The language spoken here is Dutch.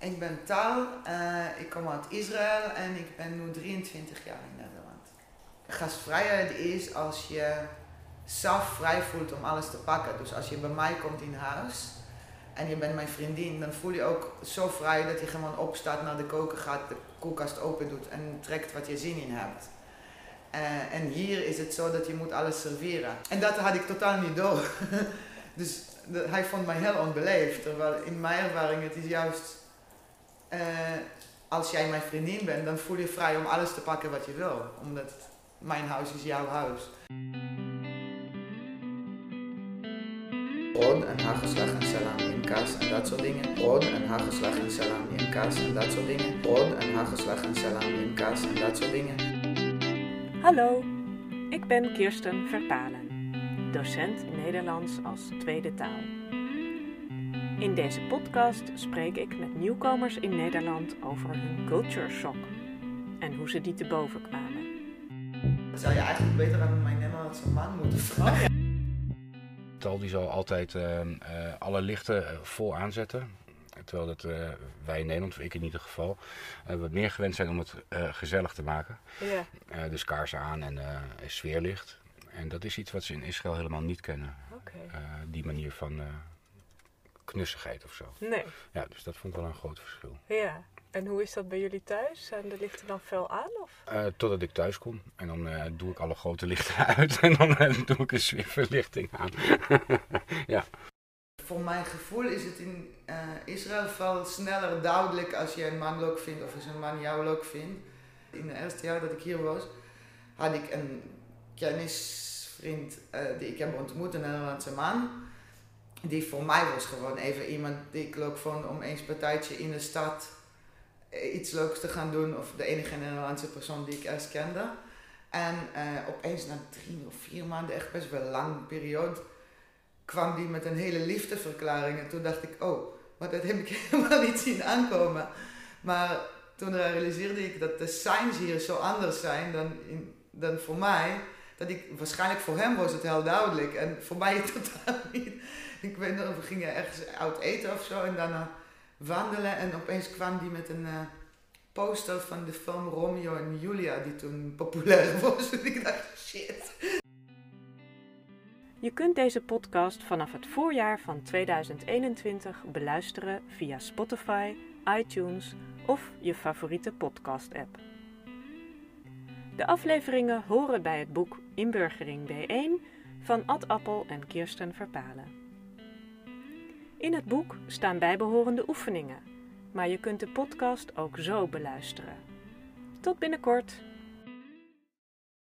Ik ben Taal, uh, ik kom uit Israël en ik ben nu 23 jaar in Nederland. Gastvrijheid is als je zelf vrij voelt om alles te pakken. Dus als je bij mij komt in huis en je bent mijn vriendin, dan voel je ook zo vrij dat je gewoon opstaat, naar de koker gaat, de koelkast open doet en trekt wat je zin in hebt. Uh, en hier is het zo dat je moet alles serveren. En dat had ik totaal niet door. dus hij vond mij heel onbeleefd. Terwijl in mijn ervaring het is juist uh, als jij mijn vriendin bent, dan voel je vrij om alles te pakken wat je wil. Omdat mijn huis is jouw huis. Brood en hagelslag en salami en kaas en dat soort dingen. Brood en hagelslag en salami en kaas en dat soort dingen. Brood en hagelslag en salami en kaas en dat soort dingen. Hallo, ik ben Kirsten Verpalen, docent Nederlands als tweede taal. In deze podcast spreek ik met nieuwkomers in Nederland over hun culture shock en hoe ze die te boven kwamen. Dat zou je eigenlijk beter aan mijn Nederlandse man moeten vragen. Tal die zal altijd uh, uh, alle lichten uh, vol aanzetten. Terwijl dat, wij in Nederland, of ik in ieder geval, wat meer gewend zijn om het gezellig te maken. Ja. dus kaarsen aan en sfeerlicht. En dat is iets wat ze in Israël helemaal niet kennen. Okay. die manier van knussigheid of zo. Nee. Ja, dus dat vond ik wel een groot verschil. Ja. En hoe is dat bij jullie thuis? Zijn de lichten dan fel aan? Of? Uh, totdat ik thuis kom. En dan uh, doe ik alle grote lichten uit. En dan uh, doe ik een sfeerverlichting aan. ja. Voor mijn gevoel is het in Israël veel sneller duidelijk als je een man leuk vindt of als een man jou leuk vindt. In het eerste jaar dat ik hier was, had ik een kennisvriend die ik heb ontmoet, een Nederlandse man die voor mij was gewoon even iemand die ik leuk vond om eens partijtje in de stad iets leuks te gaan doen. Of de enige Nederlandse persoon die ik eerst kende. En uh, opeens na drie of vier maanden, echt best wel lang periode, kwam die met een hele liefdeverklaring. En toen dacht ik, oh, maar dat heb ik helemaal niet zien aankomen. Maar toen realiseerde ik dat de signs hier zo anders zijn dan, in, dan voor mij. Dat ik, waarschijnlijk voor hem was het heel duidelijk en voor mij totaal niet. Weet nog, we gingen ergens oud eten of zo en daarna wandelen en opeens kwam die met een uh, poster van de film Romeo en Julia die toen populair was. En ik dacht, shit. Je kunt deze podcast vanaf het voorjaar van 2021 beluisteren via Spotify, iTunes of je favoriete podcast-app. De afleveringen horen bij het boek Inburgering B1 van Ad Appel en Kirsten Verpalen. In het boek staan bijbehorende oefeningen, maar je kunt de podcast ook zo beluisteren. Tot binnenkort!